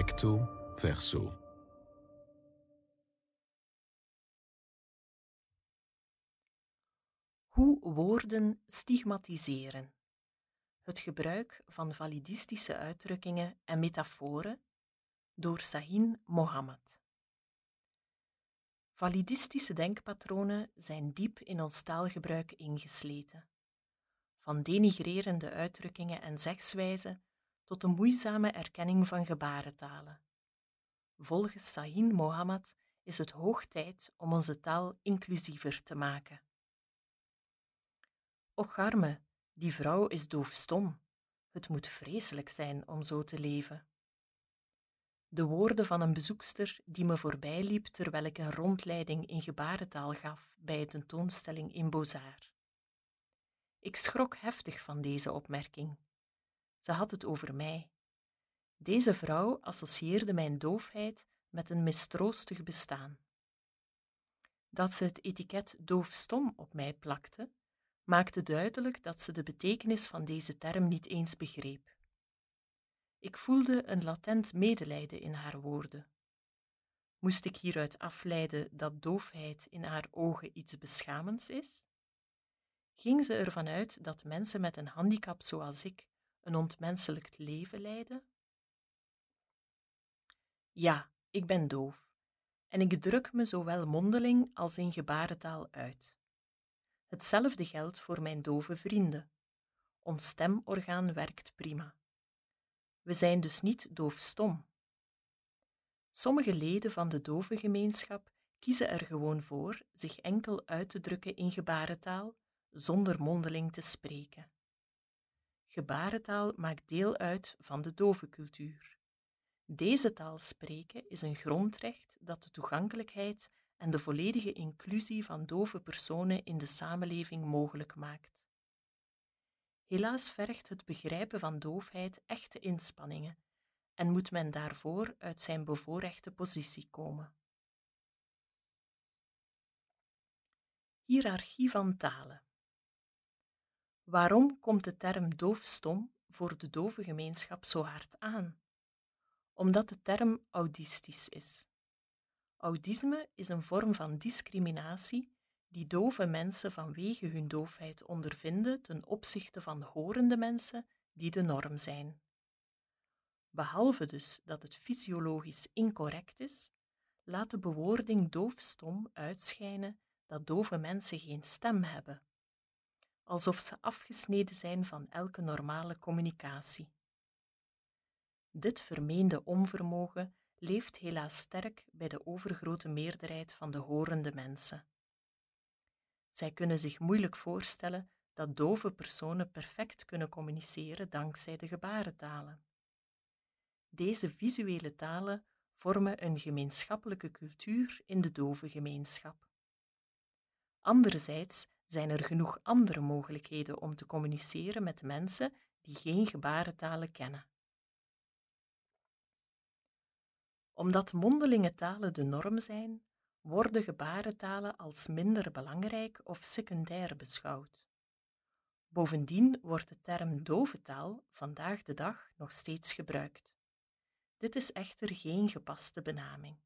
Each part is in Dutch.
Recto verso. Hoe woorden stigmatiseren. Het gebruik van validistische uitdrukkingen en metaforen door Sahin Mohammed. Validistische denkpatronen zijn diep in ons taalgebruik ingesleten. Van denigrerende uitdrukkingen en zegswijzen tot de moeizame erkenning van gebarentalen. Volgens Sahin Mohammed is het hoog tijd om onze taal inclusiever te maken. Och arme, die vrouw is doofstom. Het moet vreselijk zijn om zo te leven. De woorden van een bezoekster die me voorbij liep terwijl ik een rondleiding in gebarentaal gaf bij een tentoonstelling in Bozar. Ik schrok heftig van deze opmerking. Ze had het over mij. Deze vrouw associeerde mijn doofheid met een mistroostig bestaan. Dat ze het etiket doofstom op mij plakte, maakte duidelijk dat ze de betekenis van deze term niet eens begreep. Ik voelde een latent medelijden in haar woorden. Moest ik hieruit afleiden dat doofheid in haar ogen iets beschamends is? Ging ze ervan uit dat mensen met een handicap zoals ik een ontmenselijkt leven leiden? Ja, ik ben doof en ik druk me zowel mondeling als in gebarentaal uit. Hetzelfde geldt voor mijn dove vrienden. Ons stemorgaan werkt prima. We zijn dus niet doofstom. Sommige leden van de dove gemeenschap kiezen er gewoon voor zich enkel uit te drukken in gebarentaal zonder mondeling te spreken. Gebarentaal maakt deel uit van de dove cultuur. Deze taal spreken is een grondrecht dat de toegankelijkheid en de volledige inclusie van dove personen in de samenleving mogelijk maakt. Helaas vergt het begrijpen van doofheid echte inspanningen en moet men daarvoor uit zijn bevoorrechte positie komen. Hierarchie van talen. Waarom komt de term doofstom voor de dove gemeenschap zo hard aan? Omdat de term audistisch is. Autisme is een vorm van discriminatie die dove mensen vanwege hun doofheid ondervinden ten opzichte van horende mensen die de norm zijn. Behalve dus dat het fysiologisch incorrect is, laat de bewoording doofstom uitschijnen dat dove mensen geen stem hebben, alsof ze afgesneden zijn van elke normale communicatie. Dit vermeende onvermogen leeft helaas sterk bij de overgrote meerderheid van de horende mensen. Zij kunnen zich moeilijk voorstellen dat dove personen perfect kunnen communiceren dankzij de gebarentalen. Deze visuele talen vormen een gemeenschappelijke cultuur in de dove gemeenschap. Anderzijds zijn er genoeg andere mogelijkheden om te communiceren met mensen die geen gebarentalen kennen. Omdat mondelinge talen de norm zijn, worden gebarentalen als minder belangrijk of secundair beschouwd. Bovendien wordt de term dove taal vandaag de dag nog steeds gebruikt. Dit is echter geen gepaste benaming.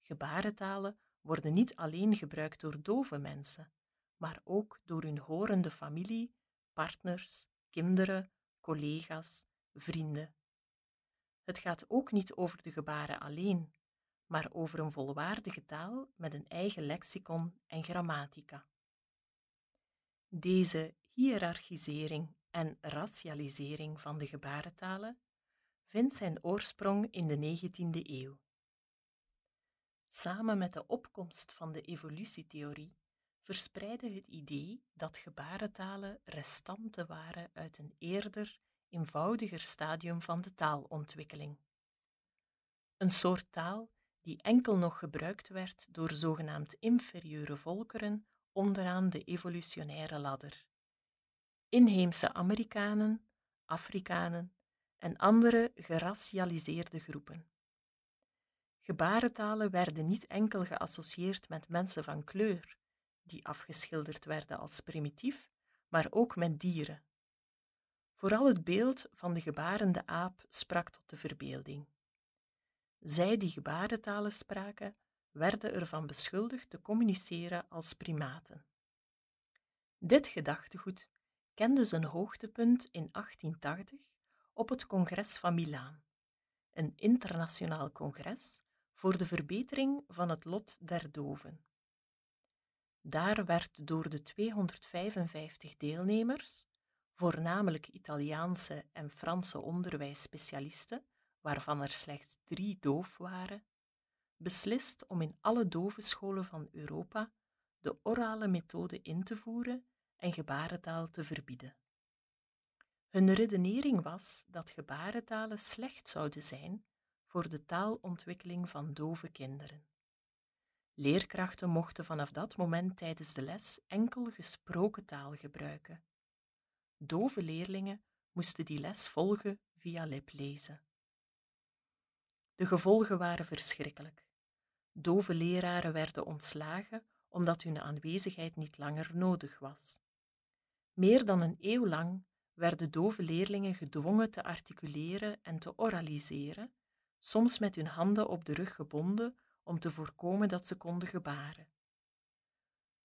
Gebarentalen worden niet alleen gebruikt door dove mensen, maar ook door hun horende familie, partners, kinderen, collega's, vrienden. Het gaat ook niet over de gebaren alleen, maar over een volwaardige taal met een eigen lexicon en grammatica. Deze hiërarchisering en racialisering van de gebarentalen vindt zijn oorsprong in de 19e eeuw. Samen met de opkomst van de evolutietheorie verspreidde het idee dat gebarentalen restanten waren uit een eerder, eenvoudiger stadium van de taalontwikkeling. Een soort taal die enkel nog gebruikt werd door zogenaamd inferieure volkeren onderaan de evolutionaire ladder. Inheemse Amerikanen, Afrikanen en andere geracialiseerde groepen. Gebarentalen werden niet enkel geassocieerd met mensen van kleur, die afgeschilderd werden als primitief, maar ook met dieren. Vooral het beeld van de gebarende aap sprak tot de verbeelding. Zij die gebarentalen spraken, werden ervan beschuldigd te communiceren als primaten. Dit gedachtegoed kende zijn hoogtepunt in 1880 op het Congres van Milaan, een internationaal congres voor de verbetering van het lot der doven. Daar werd door de 255 deelnemers, voornamelijk Italiaanse en Franse onderwijsspecialisten, waarvan er slechts drie doof waren, beslist om in alle dovenscholen van Europa de orale methode in te voeren en gebarentaal te verbieden. Hun redenering was dat gebarentalen slecht zouden zijn voor de taalontwikkeling van dove kinderen. Leerkrachten mochten vanaf dat moment tijdens de les enkel gesproken taal gebruiken. Dove leerlingen moesten die les volgen via liplezen. De gevolgen waren verschrikkelijk. Dove leraren werden ontslagen omdat hun aanwezigheid niet langer nodig was. Meer dan een eeuw lang werden dove leerlingen gedwongen te articuleren en te oraliseren, soms met hun handen op de rug gebonden om te voorkomen dat ze konden gebaren.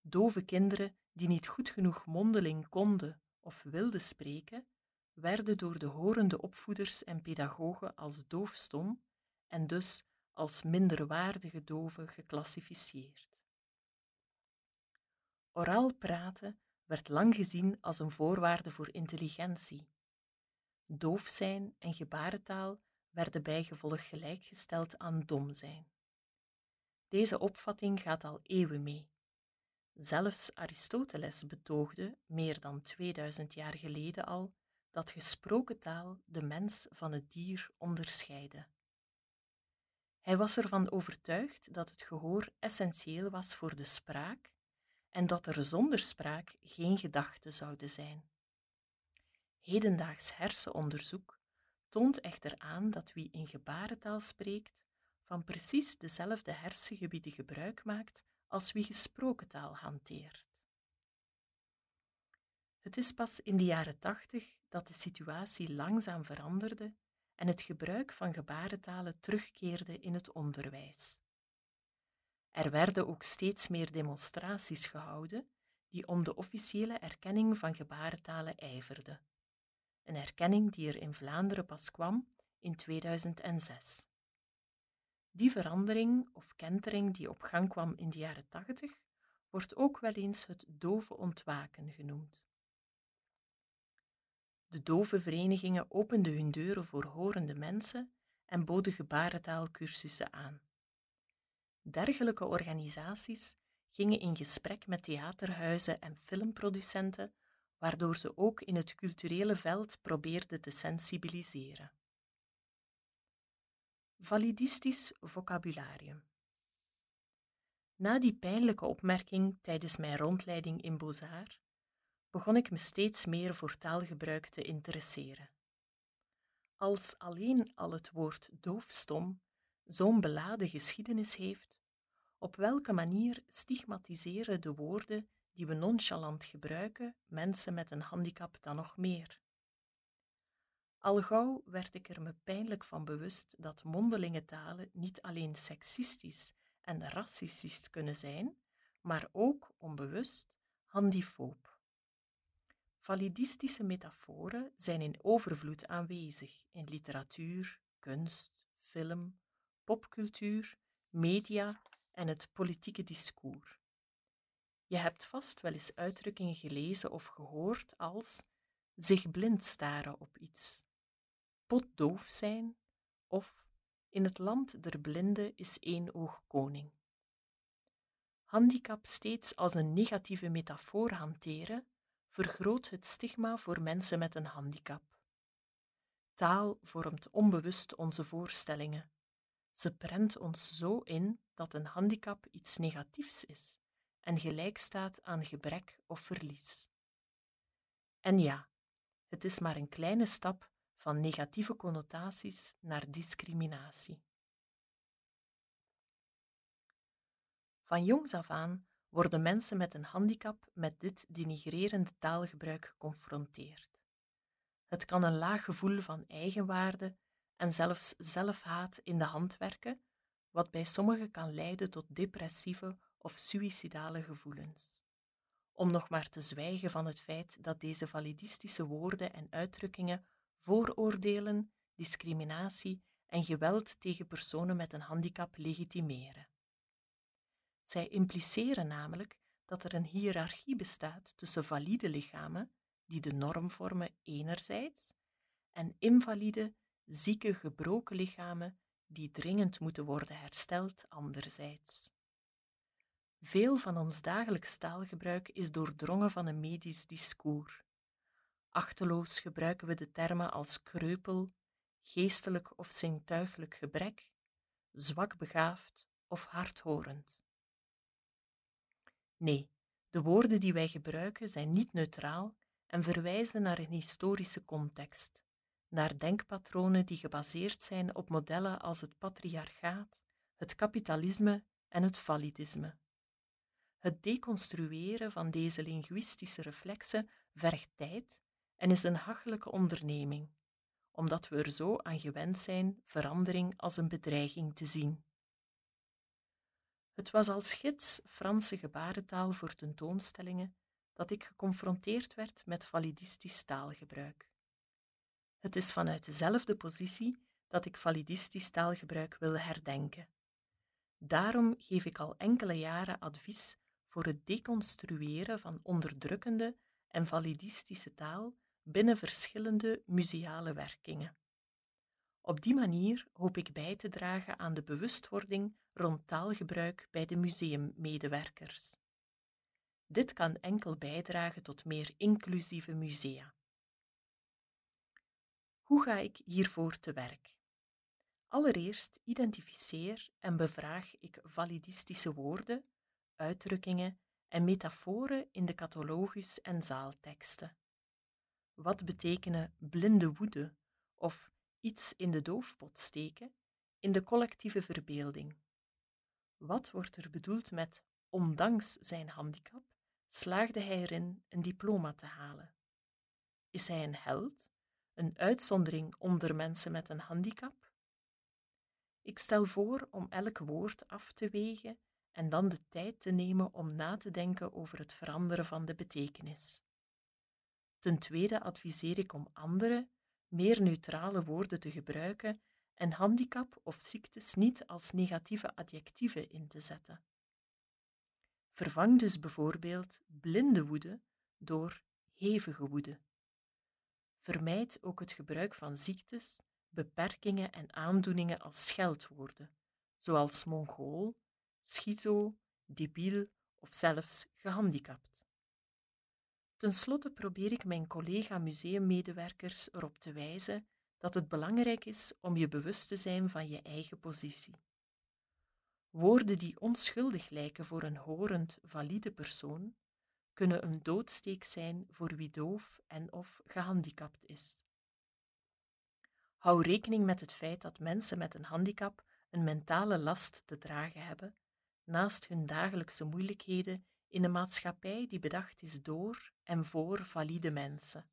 Dove kinderen die niet goed genoeg mondeling konden of wilden spreken, werden door de horende opvoeders en pedagogen als doofstom en dus als minderwaardige doven geclassificeerd. Oraal praten werd lang gezien als een voorwaarde voor intelligentie. Doof zijn en gebarentaal werden bijgevolg gelijkgesteld aan dom zijn. Deze opvatting gaat al eeuwen mee. Zelfs Aristoteles betoogde, meer dan 2000 jaar geleden al, dat gesproken taal de mens van het dier onderscheidde. Hij was ervan overtuigd dat het gehoor essentieel was voor de spraak en dat er zonder spraak geen gedachten zouden zijn. Hedendaags hersenonderzoek toont echter aan dat wie in gebarentaal spreekt, van precies dezelfde hersengebieden gebruik maakt als wie gesproken taal hanteert. Het is pas in de jaren tachtig dat de situatie langzaam veranderde en het gebruik van gebarentalen terugkeerde in het onderwijs. Er werden ook steeds meer demonstraties gehouden die om de officiële erkenning van gebarentalen ijverden. Een erkenning die er in Vlaanderen pas kwam in 2006. Die verandering of kentering die op gang kwam in de jaren 80 wordt ook wel eens het dove ontwaken genoemd. De dove verenigingen openden hun deuren voor horende mensen en boden gebarentaalcursussen aan. Dergelijke organisaties gingen in gesprek met theaterhuizen en filmproducenten, waardoor ze ook in het culturele veld probeerden te sensibiliseren. Validistisch vocabularium. Na die pijnlijke opmerking tijdens mijn rondleiding in Bozar begon ik me steeds meer voor taalgebruik te interesseren. Als alleen al het woord doofstom zo'n beladen geschiedenis heeft, op welke manier stigmatiseren de woorden die we nonchalant gebruiken mensen met een handicap dan nog meer? Al gauw werd ik er me pijnlijk van bewust dat mondelinge talen niet alleen seksistisch en racistisch kunnen zijn, maar ook onbewust handifoob. Validistische metaforen zijn in overvloed aanwezig in literatuur, kunst, film, popcultuur, media en het politieke discours. Je hebt vast wel eens uitdrukkingen gelezen of gehoord als zich blind staren op iets, potdoof zijn of in het land der blinden is één oog koning. Handicap steeds als een negatieve metafoor hanteren vergroot het stigma voor mensen met een handicap. Taal vormt onbewust onze voorstellingen. Ze prent ons zo in dat een handicap iets negatiefs is en gelijk staat aan gebrek of verlies. En ja, het is maar een kleine stap van negatieve connotaties naar discriminatie. Van jongs af aan worden mensen met een handicap met dit denigrerende taalgebruik geconfronteerd. Het kan een laag gevoel van eigenwaarde en zelfs zelfhaat in de hand werken, wat bij sommigen kan leiden tot depressieve of suïcidale gevoelens. Om nog maar te zwijgen van het feit dat deze validistische woorden en uitdrukkingen vooroordelen, discriminatie en geweld tegen personen met een handicap legitimeren. Zij impliceren namelijk dat er een hiërarchie bestaat tussen valide lichamen, die de norm vormen enerzijds, en invalide, zieke, gebroken lichamen die dringend moeten worden hersteld anderzijds. Veel van ons dagelijks taalgebruik is doordrongen van een medisch discours. Achteloos gebruiken we de termen als kreupel, geestelijk of zintuigelijk gebrek, zwak begaafd of hardhorend. Nee, de woorden die wij gebruiken zijn niet neutraal en verwijzen naar een historische context, naar denkpatronen die gebaseerd zijn op modellen als het patriarchaat, het kapitalisme en het validisme. Het deconstrueren van deze linguïstische reflexen vergt tijd en is een hachelijke onderneming, omdat we er zo aan gewend zijn verandering als een bedreiging te zien. Het was als gids Franse gebarentaal voor tentoonstellingen dat ik geconfronteerd werd met validistisch taalgebruik. Het is vanuit dezelfde positie dat ik validistisch taalgebruik wil herdenken. Daarom geef ik al enkele jaren advies voor het deconstrueren van onderdrukkende en validistische taal binnen verschillende museale werkingen. Op die manier hoop ik bij te dragen aan de bewustwording rond taalgebruik bij de museummedewerkers. Dit kan enkel bijdragen tot meer inclusieve musea. Hoe ga ik hiervoor te werk? Allereerst identificeer en bevraag ik validistische woorden, uitdrukkingen en metaforen in de catalogus en zaalteksten. Wat betekenen blinde woede of iets in de doofpot steken in de collectieve verbeelding? Wat wordt er bedoeld met ondanks zijn handicap slaagde hij erin een diploma te halen? Is hij een held, een uitzondering onder mensen met een handicap? Ik stel voor om elk woord af te wegen en dan de tijd te nemen om na te denken over het veranderen van de betekenis. Ten tweede adviseer ik om andere, meer neutrale woorden te gebruiken en handicap of ziektes niet als negatieve adjectieven in te zetten. Vervang dus bijvoorbeeld blinde woede door hevige woede. Vermijd ook het gebruik van ziektes, beperkingen en aandoeningen als scheldwoorden, zoals mongool, schizo, debiel of zelfs gehandicapt. Ten slotte probeer ik mijn collega-museummedewerkers erop te wijzen dat het belangrijk is om je bewust te zijn van je eigen positie. Woorden die onschuldig lijken voor een horend, valide persoon, kunnen een doodsteek zijn voor wie doof en of gehandicapt is. Hou rekening met het feit dat mensen met een handicap een mentale last te dragen hebben, naast hun dagelijkse moeilijkheden in een maatschappij die bedacht is door en voor valide mensen.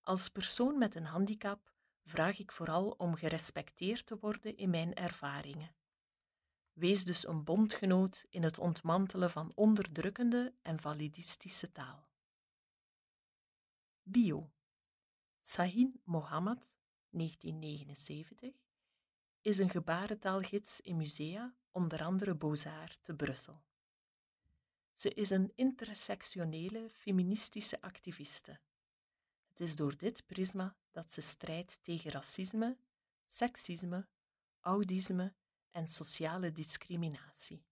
Als persoon met een handicap vraag ik vooral om gerespecteerd te worden in mijn ervaringen. Wees dus een bondgenoot in het ontmantelen van onderdrukkende en validistische taal. Bio Sahin Mohammed, 1979, is een gebarentaalgids in musea, onder andere Beaux-Arts te Brussel. Ze is een intersectionele feministische activiste. Het is door dit prisma dat ze strijdt tegen racisme, seksisme, audisme en sociale discriminatie.